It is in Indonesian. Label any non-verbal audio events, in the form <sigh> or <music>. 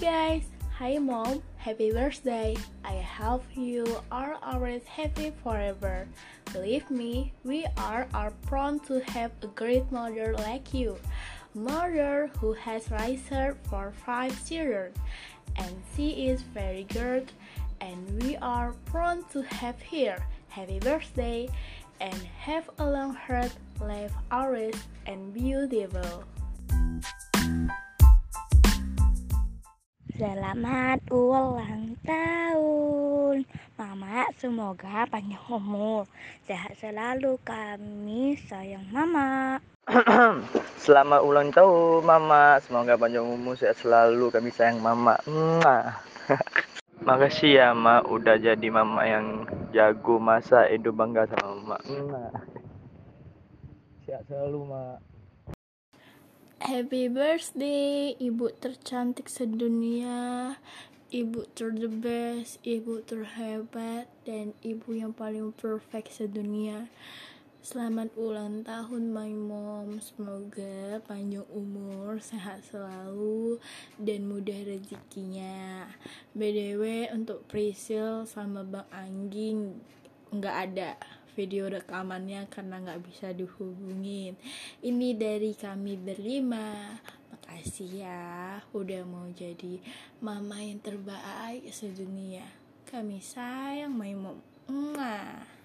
guys, hi mom, happy birthday. I hope you are always happy forever. Believe me, we are are proud to have a great mother like you. Mother who has raised her for five children, and she is very good, and we are proud to have her. Happy birthday, and have a long heart, life always and beautiful. Selamat ulang tahun. Mama semoga panjang umur Sehat selalu kami sayang Mama. <clears throat> Selamat ulang tahun Mama. Semoga panjang umur sehat selalu kami sayang Mama. <laughs> Makasih ya Ma udah jadi Mama yang jago masa Edo bangga sama Mama. Sehat selalu Ma Happy birthday, ibu tercantik sedunia, ibu ter ibu terhebat, dan ibu yang paling perfect sedunia. Selamat ulang tahun my mom, semoga panjang umur, sehat selalu, dan mudah rezekinya. BDW untuk Prisil sama Bang Angging nggak ada video rekamannya karena nggak bisa dihubungin. Ini dari kami berlima. Makasih ya udah mau jadi mama yang terbaik sedunia. Kami sayang my mom Mwah.